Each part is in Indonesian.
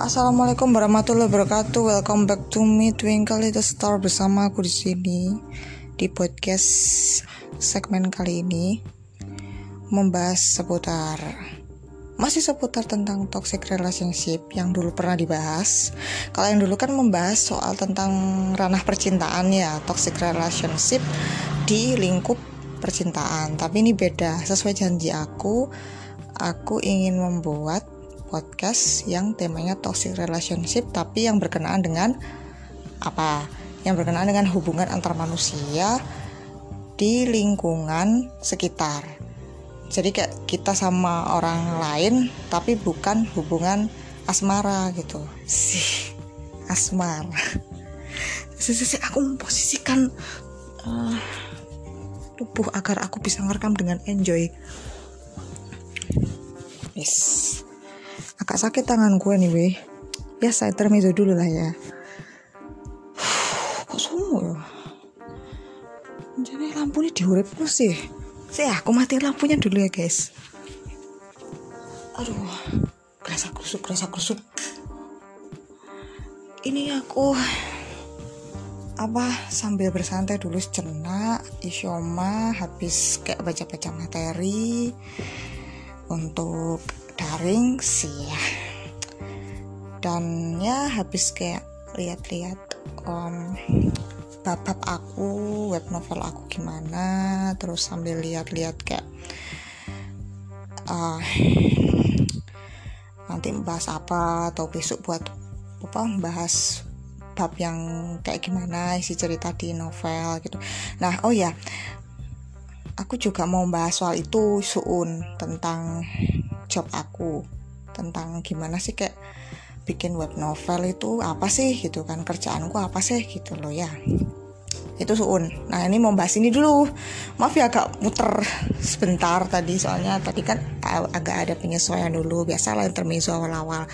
assalamualaikum warahmatullahi wabarakatuh. Welcome back to me Twinkle Little Star bersama aku di sini di podcast segmen kali ini membahas seputar masih seputar tentang toxic relationship yang dulu pernah dibahas. Kalau yang dulu kan membahas soal tentang ranah percintaan ya, toxic relationship di lingkup percintaan. Tapi ini beda. Sesuai janji aku, aku ingin membuat podcast yang temanya toxic relationship tapi yang berkenaan dengan apa? Yang berkenaan dengan hubungan antar manusia di lingkungan sekitar. Jadi kayak kita sama orang lain tapi bukan hubungan asmara gitu. Sih, asmara. Sisi aku memposisikan uh, tubuh agar aku bisa ngerekam dengan enjoy. Yes agak sakit tangan gue nih weh. Biasa intermezzo dulu lah ya. Kok sumu ya? Jadi lampu ini diurip sih. Sih aku mati lampunya dulu ya guys. Aduh kerasa kusuk kerasa kusuk. Ini aku apa sambil bersantai dulu sejenak isyoma habis kayak baca-baca materi untuk daring sih ya. Dan ya habis kayak lihat-lihat um, bab-bab aku web novel aku gimana terus sambil lihat-lihat kayak uh, nanti bahas apa atau besok buat apa bahas bab yang kayak gimana isi cerita di novel gitu. Nah oh ya aku juga mau bahas soal itu suun tentang job aku. Tentang gimana sih kayak bikin web novel itu apa sih gitu kan kerjaanku apa sih gitu loh ya. Itu suun. Nah ini mau bahas ini dulu. Maaf ya agak muter sebentar tadi soalnya tadi kan agak ada penyesuaian dulu. Biasa lah intermezzo awal-awal.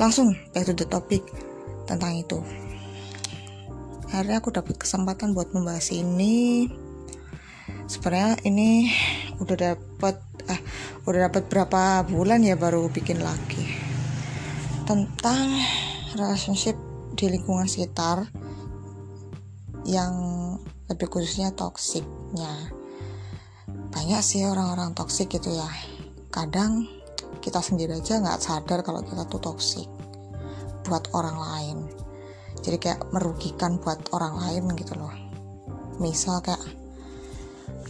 Langsung back to the topic tentang itu. Akhirnya aku dapat kesempatan buat membahas ini. Sebenarnya ini udah dapat eh udah dapat berapa bulan ya baru bikin lagi. Tentang relationship di lingkungan sekitar yang lebih khususnya toksiknya. Banyak sih orang-orang toksik gitu ya. Kadang kita sendiri aja nggak sadar kalau kita tuh toksik buat orang lain. Jadi kayak merugikan buat orang lain gitu loh. Misal kayak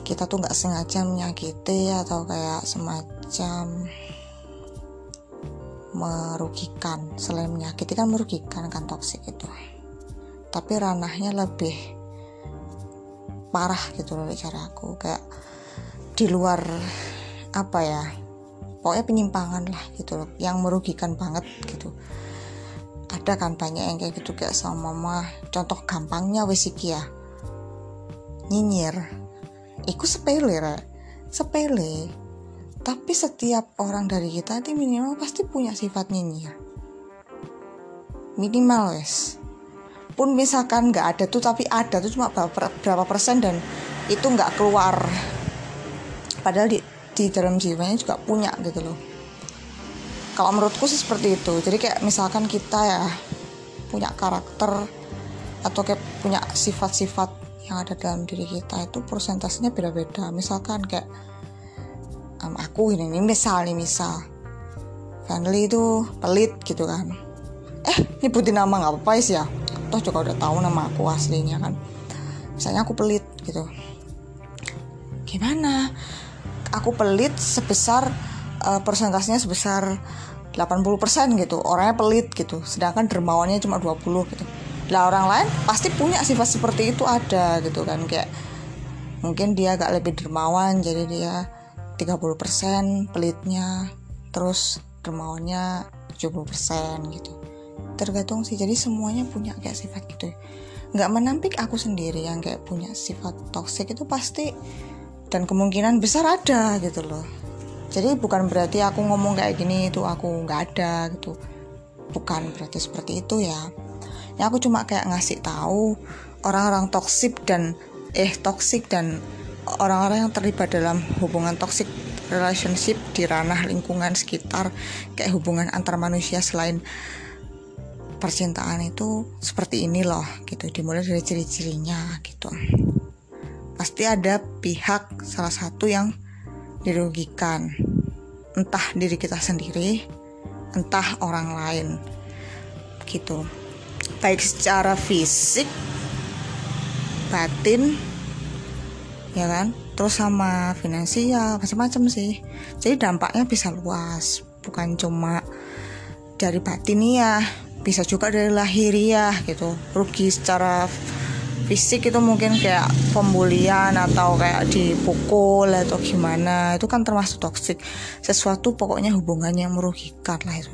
kita tuh nggak sengaja menyakiti atau kayak semacam merugikan. Selain menyakiti kan merugikan kan toksik itu. Tapi ranahnya lebih parah gitu loh cara aku. Kayak di luar apa ya pokoknya penyimpangan lah gitu loh. Yang merugikan banget gitu. Ada kan banyak yang kayak gitu kayak sama mama. Contoh gampangnya wes ya. Nyinyir Iku sepele re. sepele. Tapi setiap orang dari kita itu minimal pasti punya sifat nyinyir. Minimal wes. Pun misalkan nggak ada tuh tapi ada tuh cuma berapa, berapa persen dan itu nggak keluar. Padahal di, di dalam jiwanya juga punya gitu loh. Kalau menurutku sih seperti itu. Jadi kayak misalkan kita ya punya karakter atau kayak punya sifat-sifat yang ada dalam diri kita itu persentasenya beda-beda. Misalkan kayak um, aku ini, ini misal nih misal. Family itu pelit gitu kan. Eh nyebutin nama nggak apa-apa ya? Toh juga udah tahu nama aku aslinya kan. Misalnya aku pelit gitu. Gimana? Aku pelit sebesar uh, persentasenya sebesar 80% gitu. Orangnya pelit gitu. Sedangkan dermawannya cuma 20 gitu lah orang lain pasti punya sifat seperti itu ada gitu kan. Kayak mungkin dia agak lebih dermawan jadi dia 30% pelitnya terus dermawannya 70% gitu. Tergantung sih jadi semuanya punya kayak sifat gitu. Nggak menampik aku sendiri yang kayak punya sifat toxic itu pasti dan kemungkinan besar ada gitu loh. Jadi bukan berarti aku ngomong kayak gini itu aku nggak ada gitu. Bukan berarti seperti itu ya ya aku cuma kayak ngasih tahu orang-orang toksik dan eh toksik dan orang-orang yang terlibat dalam hubungan toksik relationship di ranah lingkungan sekitar kayak hubungan antar manusia selain percintaan itu seperti ini loh gitu. Dimulai dari ciri-cirinya gitu. Pasti ada pihak salah satu yang dirugikan. Entah diri kita sendiri entah orang lain gitu baik secara fisik batin ya kan? Terus sama finansial macam-macam sih. Jadi dampaknya bisa luas. Bukan cuma dari batin ya bisa juga dari lahiriah gitu. Rugi secara fisik itu mungkin kayak pembulian atau kayak dipukul atau gimana. Itu kan termasuk toksik sesuatu pokoknya hubungannya yang merugikan lah itu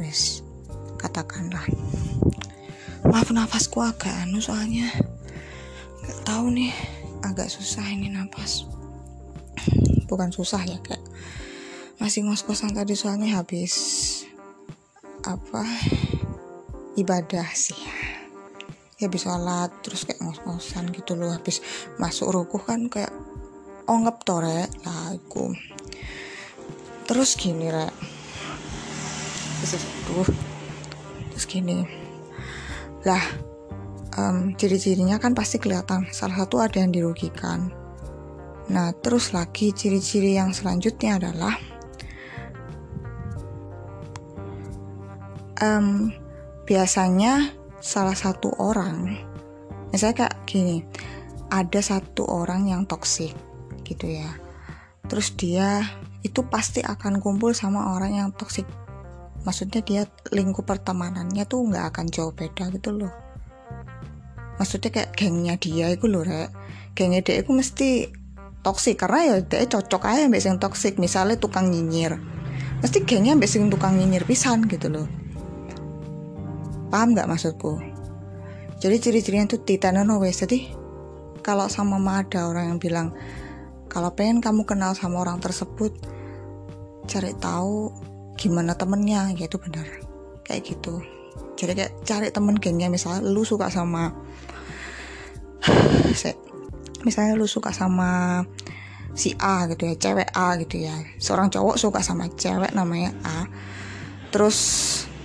katakanlah maaf nafasku agak anu soalnya. Nggak tahu nih agak susah ini nafas bukan susah ya kayak masih ngos-ngosan tadi soalnya habis apa ibadah sih ya. Habis sholat terus kayak ngos-ngosan gitu loh. Habis masuk rukuh kan kayak ongep tore lagu terus gini rek. Terus terus gini lah um, ciri-cirinya kan pasti kelihatan. Salah satu ada yang dirugikan. Nah terus lagi ciri-ciri yang selanjutnya adalah um, biasanya salah satu orang misalnya kayak gini ada satu orang yang toksik gitu ya. Terus dia itu pasti akan kumpul sama orang yang toksik maksudnya dia lingkup pertemanannya tuh nggak akan jauh beda gitu loh. Maksudnya kayak gengnya dia itu loh rek. Gengnya dia itu mesti toksik karena ya dia cocok aja mbak yang toksik. Misalnya tukang nyinyir. Mesti gengnya mbak yang tukang nyinyir pisan gitu loh. Paham nggak maksudku? Jadi ciri-cirinya itu titanono wes. Jadi kalau sama mama ada orang yang bilang kalau pengen kamu kenal sama orang tersebut cari tahu gimana temennya ya itu benar. Kayak gitu. Jadi kayak cari temen gengnya misalnya lu suka sama misalnya lu suka sama si A gitu ya cewek A gitu ya. Seorang cowok suka sama cewek namanya A. Terus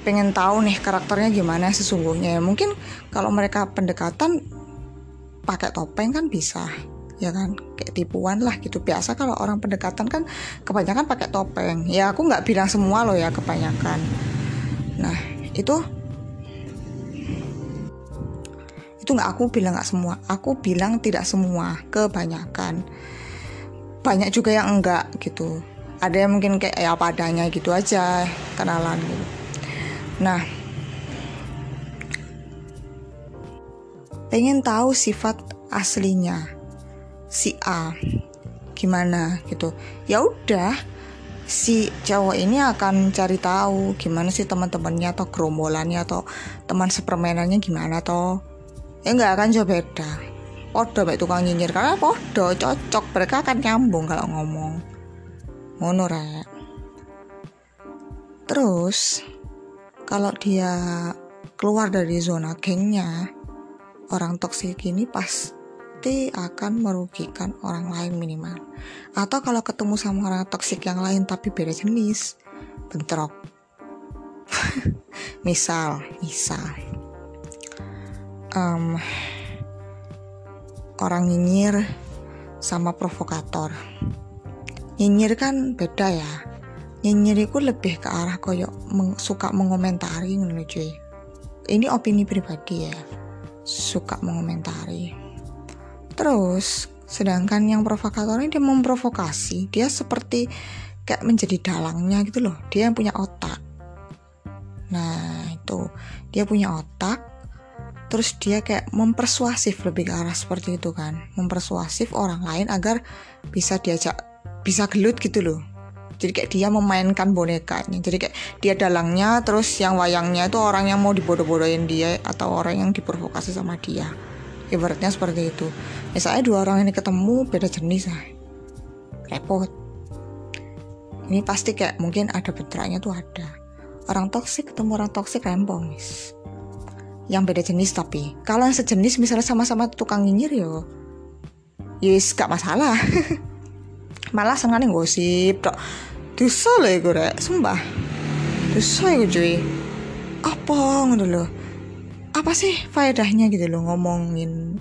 pengen tahu nih karakternya gimana sesungguhnya. Ya mungkin kalau mereka pendekatan pakai topeng kan bisa ya kan? Kayak tipuan lah gitu. Biasa kalau orang pendekatan kan kebanyakan pakai topeng. Ya aku nggak bilang semua loh ya kebanyakan. Nah itu itu nggak aku bilang nggak semua. Aku bilang tidak semua kebanyakan. Banyak juga yang enggak gitu. Ada yang mungkin kayak ya padanya gitu aja kenalan gitu. Nah, pengen tahu sifat aslinya si A gimana gitu. Ya udah, si cowok ini akan cari tahu gimana sih teman-temannya atau gerombolannya atau teman sepermainannya gimana toh. Ya nggak akan jauh beda. Podo baik tukang nyinyir karena podo cocok mereka akan nyambung kalau ngomong. Ngono Terus kalau dia keluar dari zona gengnya orang toksik ini pasti akan merugikan orang lain minimal. Atau kalau ketemu sama orang toksik yang lain tapi beda jenis bentrok. Misal misal. Um, orang nyinyir sama provokator. Nyinyir kan beda ya. Nyinyiriku lebih ke arah koyok meng, suka mengomentari ngono cuy. Ini opini pribadi ya. Suka mengomentari terus. Sedangkan yang provokator ini dia memprovokasi. Dia seperti kayak menjadi dalangnya gitu loh. Dia yang punya otak. Nah itu. Dia punya otak terus dia kayak mempersuasif lebih ke arah seperti itu kan. Mempersuasif orang lain agar bisa diajak bisa gelut gitu loh. Jadi kayak dia memainkan bonekanya. Jadi kayak dia dalangnya terus yang wayangnya itu orang yang mau dibodoh-bodohin dia atau orang yang diprovokasi sama dia ibaratnya seperti itu. Misalnya dua orang ini ketemu beda jenis lah repot. Ini pasti kayak mungkin ada bentroknya tuh ada. Orang toksik ketemu orang toksik rempong mis yang beda jenis tapi. Kalau yang sejenis misalnya sama-sama tukang nyinyir yo. Yes gak masalah. Malah sengaja gosip dok dosa loh iku rek. Sumpah. Dosa iku cuy. Apa ngono lho apa sih faedahnya gitu loh ngomongin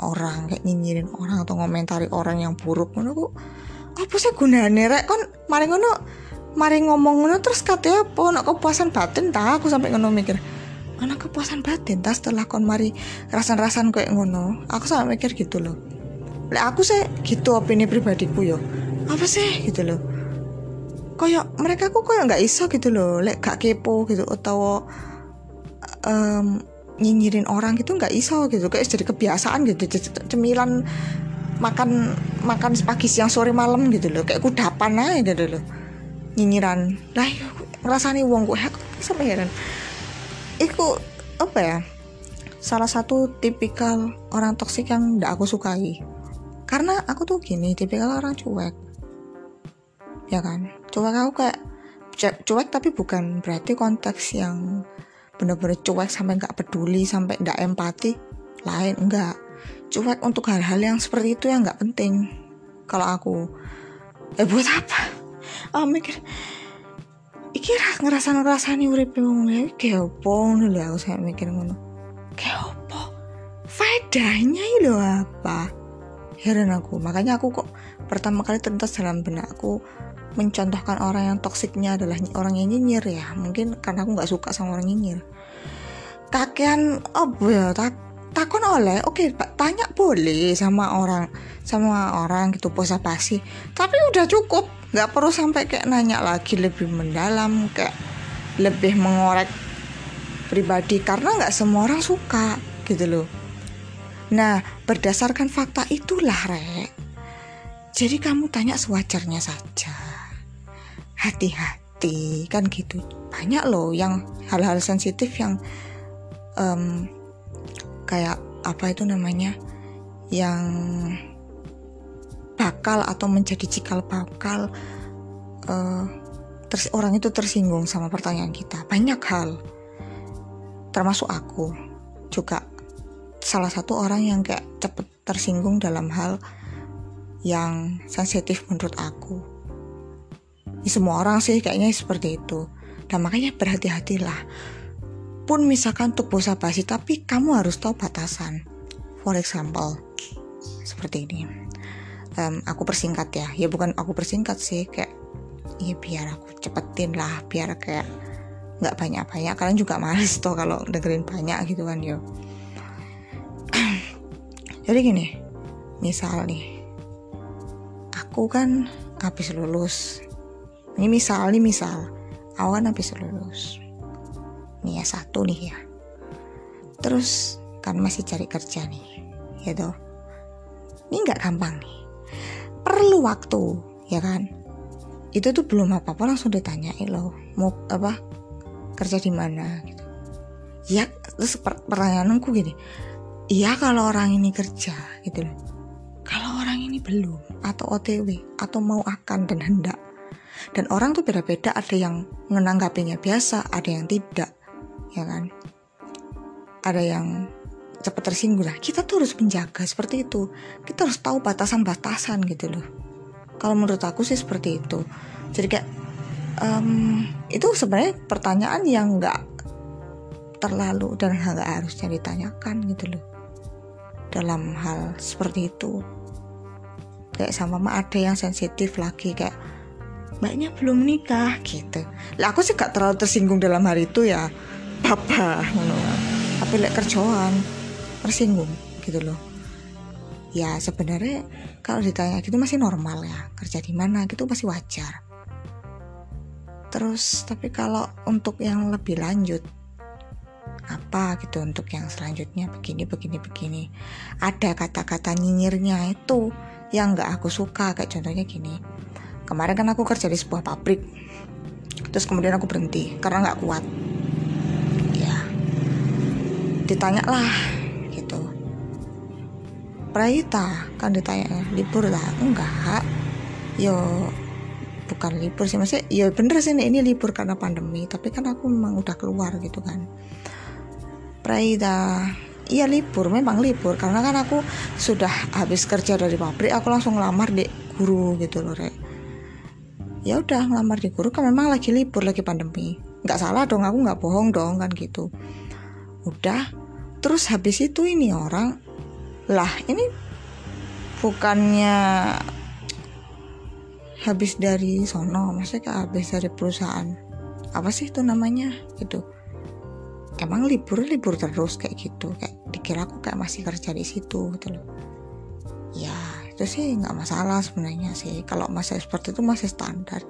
orang kayak nyinyirin orang atau ngomentari orang yang buruk ngono kok apa sih gunanya rek kon mari ngono mari ngomong ngono terus katanya apa? Nak kepuasan batin tak aku sampai ngono mikir mana kepuasan batin tas setelah kon mari rasan-rasan kayak ngono? Aku sampai mikir gitu loh. Lek aku sih gitu opini pribadiku yo. Apa sih gitu loh? Koyok mereka kok koyok nggak iso gitu loh lek gak kepo gitu atau um, nyinyirin orang gitu nggak iso gitu. Kayak jadi kebiasaan gitu cemilan makan makan pagi siang sore malam gitu loh. Kayak kudapan aja gitu loh nyinyiran. Lah ngerasani wong gue aku sampai heran? Iku apa ya salah satu tipikal orang toksik yang nggak aku sukai. Karena aku tuh gini tipikal orang cuek. Ya kan? Cuek aku kayak cuek tapi bukan berarti konteks yang bener-bener cuek sampai nggak peduli sampai nggak empati. Lain enggak. Cuek untuk hal-hal yang seperti itu yang nggak penting. Kalau aku eh buat apa? Oh mikir iki ngerasa ngerasa nih urip wong kayak apa ngono aku saya mikir ngono. Apa faedahnya itu apa? Heran aku. Makanya aku kok pertama kali terlintas dalam benakku mencontohkan orang yang toksiknya adalah orang yang nyinyir ya. Mungkin karena aku nggak suka sama orang nyinyir. Kakean oh ya tak takon oleh oke okay, tanya boleh sama orang sama orang gitu posa pasti tapi udah cukup nggak perlu sampai kayak nanya lagi lebih mendalam kayak lebih mengorek pribadi. Karena nggak semua orang suka gitu loh. Nah berdasarkan fakta itulah rek. Jadi kamu tanya sewajarnya saja hati-hati. Kan gitu. Banyak loh yang hal-hal sensitif yang um, kayak apa itu namanya yang bakal atau menjadi cikal bakal uh, orang itu tersinggung sama pertanyaan kita. Banyak hal. Termasuk aku juga. Salah satu orang yang kayak cepet tersinggung dalam hal yang sensitif menurut aku ini semua orang sih kayaknya seperti itu. Dan makanya berhati-hatilah. Pun misalkan untuk bosa basi tapi kamu harus tahu batasan. For example seperti ini. Um, aku persingkat ya. Ya bukan aku persingkat sih kayak ya biar aku cepetin lah biar kayak nggak banyak-banyak. Kalian juga males tuh kalau dengerin banyak gitu kan yo. Jadi gini misal nih aku kan habis lulus ini misal nih misal. Awan habis lulus. Nih ya satu nih ya. Terus kan masih cari kerja nih ya toh. Ini nggak gampang nih. Perlu waktu ya kan? Itu tuh belum apa apa langsung ditanyain loh. Mau apa kerja di mana gitu. Ya terus pertanyaanku gini. Iya kalau orang ini kerja gitu kalau orang ini belum atau OTW atau mau akan dan hendak dan orang tuh beda-beda ada yang menanggapinya biasa ada yang tidak ya kan? Ada yang cepat tersinggung lah kita tuh harus menjaga seperti itu. Kita harus tahu batasan-batasan gitu loh. Kalau menurut aku sih seperti itu. Jadi kayak um, itu sebenarnya pertanyaan yang nggak terlalu dan nggak harusnya ditanyakan gitu loh. Dalam hal seperti itu. Kayak sama ada yang sensitif lagi kayak mbaknya belum nikah gitu. Lah aku sih gak terlalu tersinggung dalam hari itu ya. Papa tapi lek kerjaan tersinggung gitu loh. Ya sebenarnya kalau ditanya gitu masih normal ya. Kerja di mana gitu masih wajar. Terus tapi kalau untuk yang lebih lanjut apa gitu untuk yang selanjutnya? Begini begini begini. Ada kata-kata nyinyirnya itu yang nggak aku suka. Kayak contohnya gini kemarin kan aku kerja di sebuah pabrik. Terus kemudian aku berhenti karena nggak kuat. Ya. Ditanya lah gitu. Praita kan ditanya libur lah? Enggak yo bukan libur sih maksudnya ya bener sih ini libur karena pandemi tapi kan aku memang udah keluar gitu kan. Praita iya libur memang libur karena kan aku sudah habis kerja dari pabrik aku langsung ngelamar di guru gitu loh rek ya udah ngelamar di guru kan memang lagi libur lagi pandemi. Nggak salah dong aku nggak bohong dong kan gitu. Udah terus habis itu ini orang lah ini bukannya habis dari sono maksudnya habis dari perusahaan. Apa sih itu namanya? Gitu. Emang libur libur terus kayak gitu. Kayak dikira aku kayak masih kerja di situ gitu loh. Ya itu sih nggak masalah sebenarnya sih. Kalau masih seperti itu masih standar.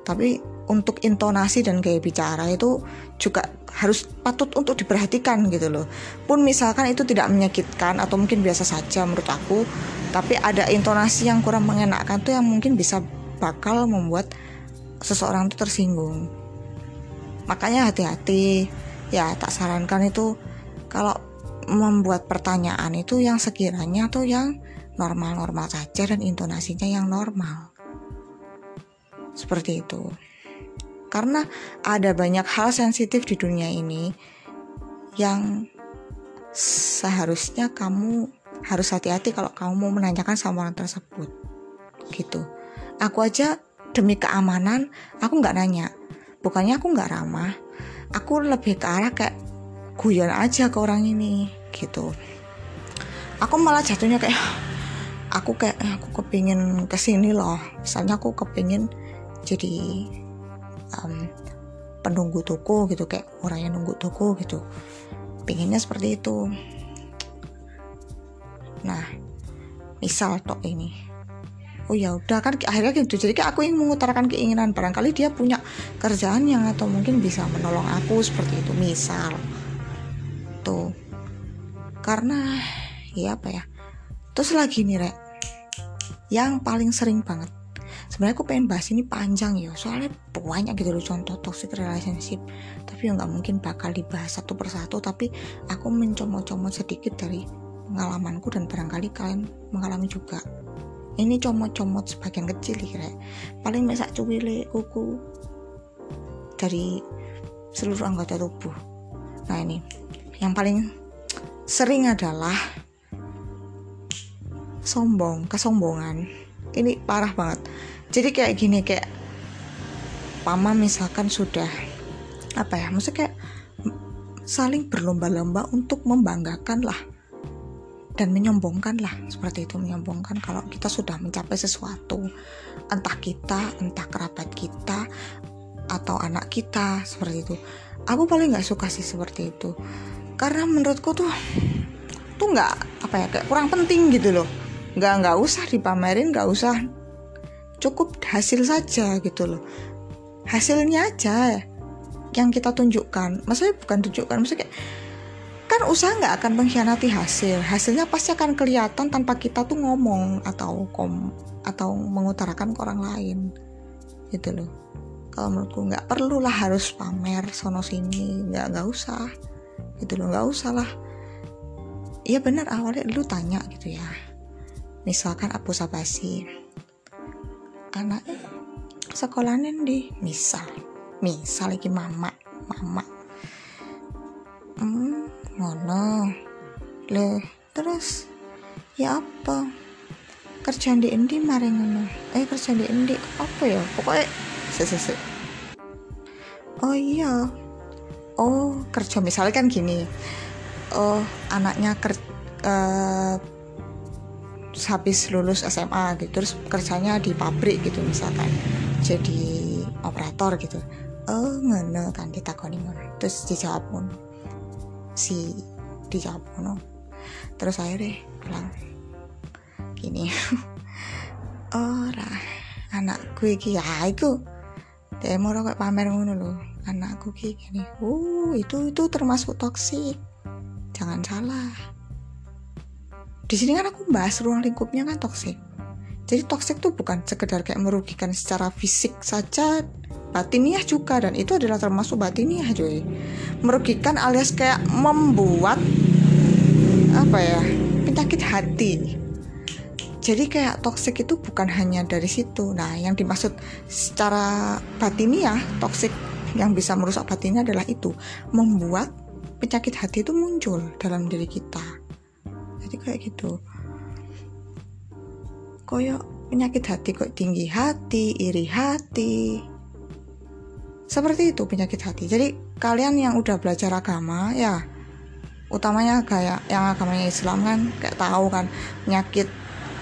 Tapi untuk intonasi dan gaya bicara itu juga harus patut untuk diperhatikan gitu loh. Pun misalkan itu tidak menyakitkan atau mungkin biasa saja menurut aku tapi ada intonasi yang kurang mengenakan tuh yang mungkin bisa bakal membuat seseorang itu tersinggung. Makanya hati-hati. Ya tak sarankan itu. Kalau membuat pertanyaan itu yang sekiranya tuh yang normal-normal saja dan intonasinya yang normal. Seperti itu. Karena ada banyak hal sensitif di dunia ini yang seharusnya kamu harus hati-hati kalau kamu mau menanyakan sama orang tersebut. Gitu. Aku aja demi keamanan aku nggak nanya. Bukannya aku nggak ramah. Aku lebih ke arah kayak guyon aja ke orang ini. Gitu. Aku malah jatuhnya kayak aku kayak eh, aku kepingin ke sini loh. Misalnya aku kepingin jadi um, penunggu toko gitu kayak orang yang nunggu toko gitu. Pinginnya seperti itu. Nah misal tok ini. Oh ya udah kan akhirnya gitu. Jadi kayak aku yang mengutarakan keinginan. Barangkali dia punya kerjaan yang atau mungkin bisa menolong aku seperti itu. Misal. Tuh. Karena ya apa ya terus lagi nih rek. Yang paling sering banget. Sebenarnya aku pengen bahas ini panjang ya soalnya banyak gitu loh contoh toxic relationship. Tapi ya nggak mungkin bakal dibahas satu persatu tapi aku mencomot-comot sedikit dari pengalamanku dan barangkali kalian mengalami juga. Ini comot-comot sebagian kecil kira paling mesak cuwile kuku dari seluruh anggota tubuh. Nah ini. Yang paling sering adalah sombong kesombongan. Ini parah banget. Jadi kayak gini kayak pama misalkan sudah apa ya maksudnya kayak saling berlomba-lomba untuk membanggakan lah dan menyombongkan lah. Seperti itu menyombongkan kalau kita sudah mencapai sesuatu. Entah kita entah kerabat kita atau anak kita seperti itu. Aku paling nggak suka sih seperti itu. Karena menurutku tuh tuh nggak apa ya kayak kurang penting gitu loh nggak nggak usah dipamerin nggak usah. Cukup hasil saja gitu loh. Hasilnya aja yang kita tunjukkan. Maksudnya bukan tunjukkan maksudnya kayak kan usaha nggak akan mengkhianati hasil. Hasilnya pasti akan kelihatan tanpa kita tuh ngomong atau kom atau mengutarakan ke orang lain. Gitu loh. Kalau menurutku nggak perlu lah harus pamer sono sini. Nggak nggak usah. Gitu loh nggak usah lah. Iya benar awalnya lu tanya gitu ya misalkan Abu Sabasi anaknya sekolahnya di misal. Misal lagi mama mama. Hmm, ngono. Le terus? Ya apa? Kerjaan di Indi mari ngono? Eh kerjaan di Indi apa ya? Pokoknya sese oh iya. Oh kerja misalnya kan gini. Oh anaknya ker uh, habis lulus SMA gitu terus kerjanya di pabrik gitu misalkan jadi operator gitu. Oh ngono kan ditakoni ngono. Terus dijawab ngono. Si dijawab no terus deh bilang gini ora anakku iki ya iku demo kayak pamer ngono lho. Anakku ki gini uh itu itu termasuk toksik. Jangan salah di sini kan aku bahas ruang lingkupnya kan toksik jadi toksik tuh bukan sekedar kayak merugikan secara fisik saja batiniah juga dan itu adalah termasuk batiniah joy merugikan alias kayak membuat apa ya penyakit hati. Jadi kayak toksik itu bukan hanya dari situ. Nah yang dimaksud secara batiniah toksik yang bisa merusak batinnya adalah itu. Membuat penyakit hati itu muncul dalam diri kita kayak gitu. Koyo penyakit hati kok tinggi hati iri hati. Seperti itu penyakit hati. Jadi kalian yang udah belajar agama ya utamanya kayak yang agamanya Islam kan kayak tahu kan penyakit.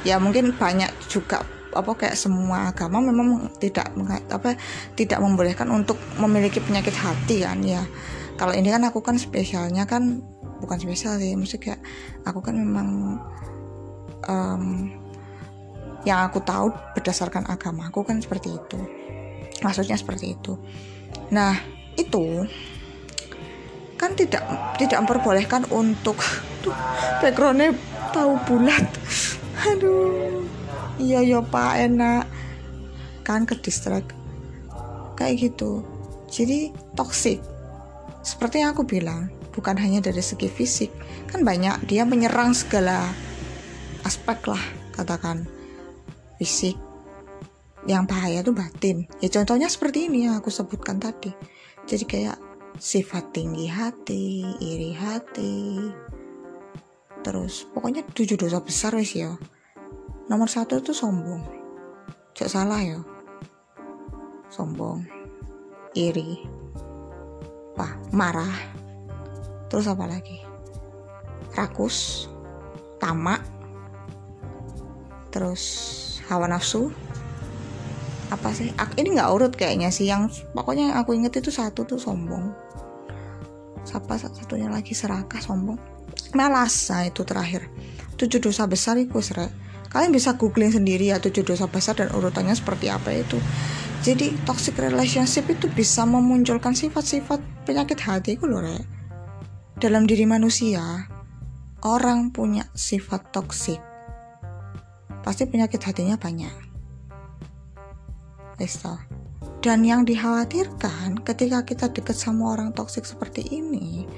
Ya mungkin banyak juga apa kayak semua agama memang tidak apa tidak membolehkan untuk memiliki penyakit hati kan ya. Kalau ini kan aku kan spesialnya kan bukan spesial sih maksudnya kayak aku kan memang um, yang aku tahu berdasarkan agama aku kan seperti itu. Maksudnya seperti itu. Nah itu kan tidak tidak memperbolehkan untuk tuh backgroundnya tahu bulat. Aduh iya ya pak enak. Kan ke distract kayak gitu. Jadi toxic. Seperti yang aku bilang bukan hanya dari segi fisik. Kan banyak dia menyerang segala aspek lah katakan. Fisik. Yang bahaya tuh batin. Ya contohnya seperti ini yang aku sebutkan tadi. Jadi kayak sifat tinggi hati iri hati. Terus pokoknya tujuh dosa besar wes ya. Nomor satu tuh sombong. Cek salah ya. Sombong iri apa marah terus apa lagi? Rakus tamak terus hawa nafsu. Apa sih? Ini nggak urut kayaknya sih. Yang pokoknya yang aku inget itu satu tuh sombong. Siapa satunya lagi? Serakah sombong. Malas nah itu terakhir. Tujuh dosa besar itu serak kalian bisa googling sendiri ya tujuh dosa besar dan urutannya seperti apa itu. Jadi toxic relationship itu bisa memunculkan sifat-sifat penyakit hati itu loh rek dalam diri manusia, orang punya sifat toksik. Pasti penyakit hatinya banyak. Eso. Dan yang dikhawatirkan ketika kita dekat sama orang toksik seperti ini,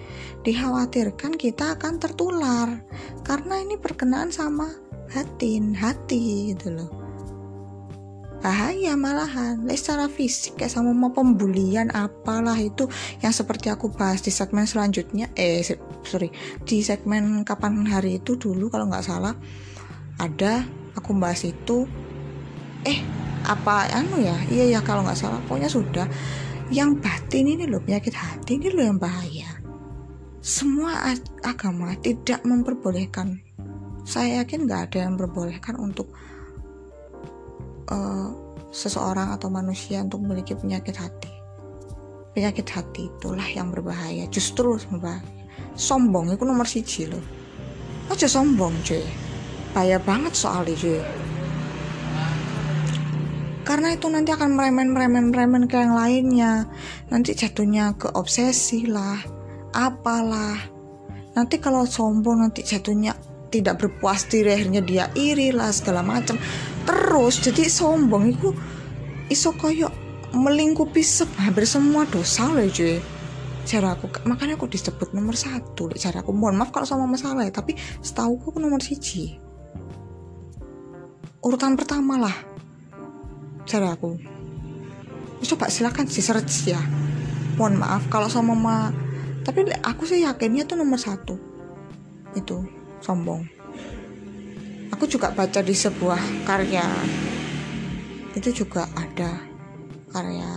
dikhawatirkan kita akan tertular karena ini berkenaan sama hati, hati gitu loh bahaya malahan. Secara fisik kayak sama mau pembulian apalah itu yang seperti aku bahas di segmen selanjutnya. Eh sorry. Di segmen kapan hari itu dulu kalau nggak salah ada aku bahas itu eh apa anu ya? Iya ya kalau nggak salah. Pokoknya sudah. Yang batin ini loh penyakit hati ini loh yang bahaya. Semua agama tidak memperbolehkan. Saya yakin nggak ada yang memperbolehkan untuk uh, seseorang atau manusia untuk memiliki penyakit hati. Penyakit hati itulah yang berbahaya, justru berbahaya. Sombong itu nomor siji loh. Aja sombong cuy. Bahaya banget soalnya cuy. Karena itu nanti akan meremen-meremen-meremen ke yang lainnya. Nanti jatuhnya ke obsesi lah, apalah. Nanti kalau sombong nanti jatuhnya tidak berpuas diri akhirnya dia iri lah segala macam terus. Jadi sombong itu iso koyo melingkupi hampir semua dosa loh cuy. Cara aku makanya aku disebut nomor satu. Cara aku mohon maaf kalau sama masalah ya tapi setahu aku nomor siji. Urutan pertama lah cara aku. Coba silakan sih search ya. Mohon maaf kalau sama mama tapi aku sih yakinnya tuh nomor satu. Itu sombong aku juga baca di sebuah karya. Itu juga ada karya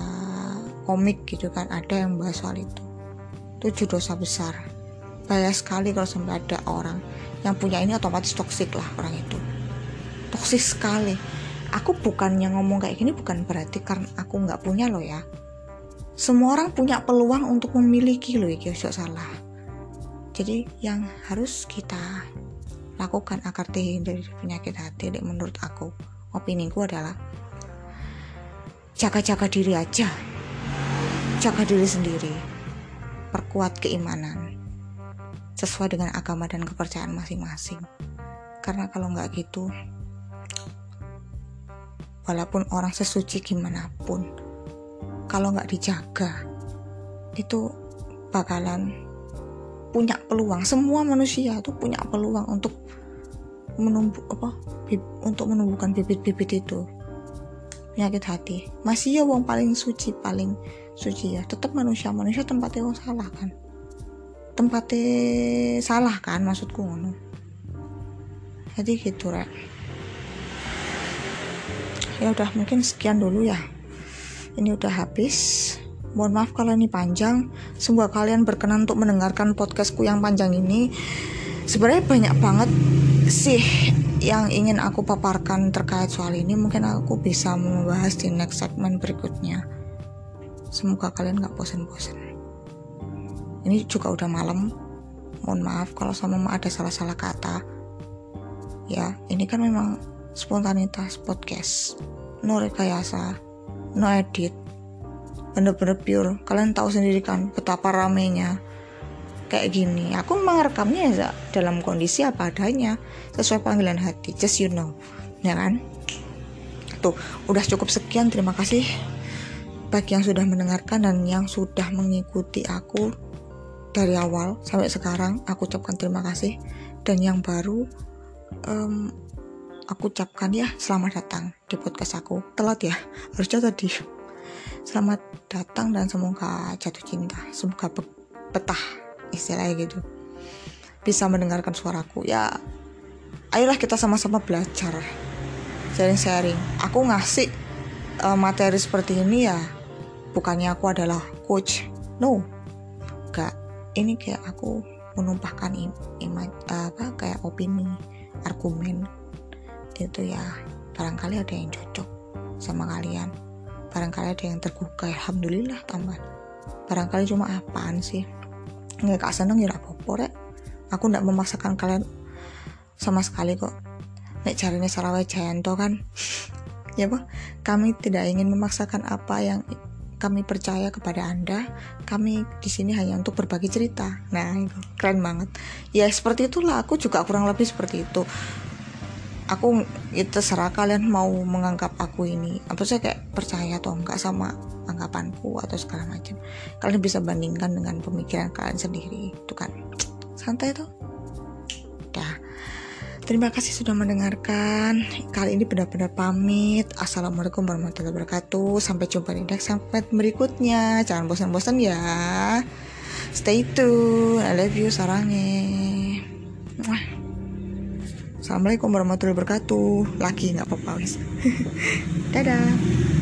komik gitu kan ada yang bahas soal itu. Tujuh dosa besar. Bahaya sekali kalau sampai ada orang yang punya ini otomatis toksik lah orang itu. Toksik sekali. Aku bukannya ngomong kayak gini bukan berarti karena aku nggak punya loh ya. Semua orang punya peluang untuk memiliki loh ya salah. Jadi yang harus kita lakukan agar terhindar dari penyakit hati. Menurut aku opini ku adalah jaga-jaga diri aja. Jaga diri sendiri. Perkuat keimanan. Sesuai dengan agama dan kepercayaan masing-masing. Karena kalau nggak gitu walaupun orang sesuci gimana pun kalau nggak dijaga itu bakalan punya peluang. Semua manusia tuh punya peluang untuk menumbuh apa untuk menumbuhkan bibit-bibit itu. Penyakit hati. Masih ya wong paling suci paling suci ya. Tetap manusia. Manusia tempatnya wong salah kan? Tempatnya salah kan maksudku ngono? Jadi gitu rek. Ya udah mungkin sekian dulu ya. Ini udah habis mohon maaf kalau ini panjang. Semoga kalian berkenan untuk mendengarkan podcastku yang panjang ini. Sebenarnya banyak banget sih yang ingin aku paparkan terkait soal ini. Mungkin aku bisa membahas di next segmen berikutnya. Semoga kalian gak bosan-bosan ini juga udah malam. Mohon maaf kalau sama ada salah-salah kata. Ya ini kan memang spontanitas podcast. No rekayasa no edit bener-bener pure. Kalian tahu sendiri kan betapa ramenya. Kayak gini aku merekamnya ya dalam kondisi apa adanya sesuai panggilan hati. Just you know. Ya kan? Tuh udah cukup sekian. Terima kasih bagi yang sudah mendengarkan dan yang sudah mengikuti aku dari awal sampai sekarang. Aku ucapkan terima kasih. Dan yang baru um, aku ucapkan ya selamat datang di podcast aku. Telat ya? Harusnya tadi selamat datang dan semoga jatuh cinta semoga betah istilahnya gitu. Bisa mendengarkan suaraku. Ya ayolah kita sama-sama belajar. Sharing-sharing. Aku ngasih uh, materi seperti ini ya bukannya aku adalah coach. No. Gak ini kayak aku menumpahkan im, im, apa kayak opini argumen. Itu ya barangkali ada yang cocok sama kalian barangkali ada yang tergugah. Alhamdulillah tambah barangkali cuma apaan sih? Nggak kak seneng ya apa rek. Aku nggak memaksakan kalian sama sekali kok. Nek carinya Sarawai Jayanto kan. Ya pak kami tidak ingin memaksakan apa yang kami percaya kepada anda. Kami di sini hanya untuk berbagi cerita. Nah itu keren banget. Ya seperti itulah. Aku juga kurang lebih seperti itu aku itu terserah kalian mau menganggap aku ini apa sih kayak percaya atau enggak sama anggapanku atau segala macam. Kalian bisa bandingkan dengan pemikiran kalian sendiri itu kan? Santai tuh dah. Terima kasih sudah mendengarkan. Kali ini benar-benar pamit. Assalamualaikum warahmatullahi wabarakatuh. Sampai jumpa di next sampai berikutnya. Jangan bosan-bosan ya. Stay tune. I love you sarangnya Assalamualaikum warahmatullahi wabarakatuh. Lagi nggak apa-apa wis. Dadah.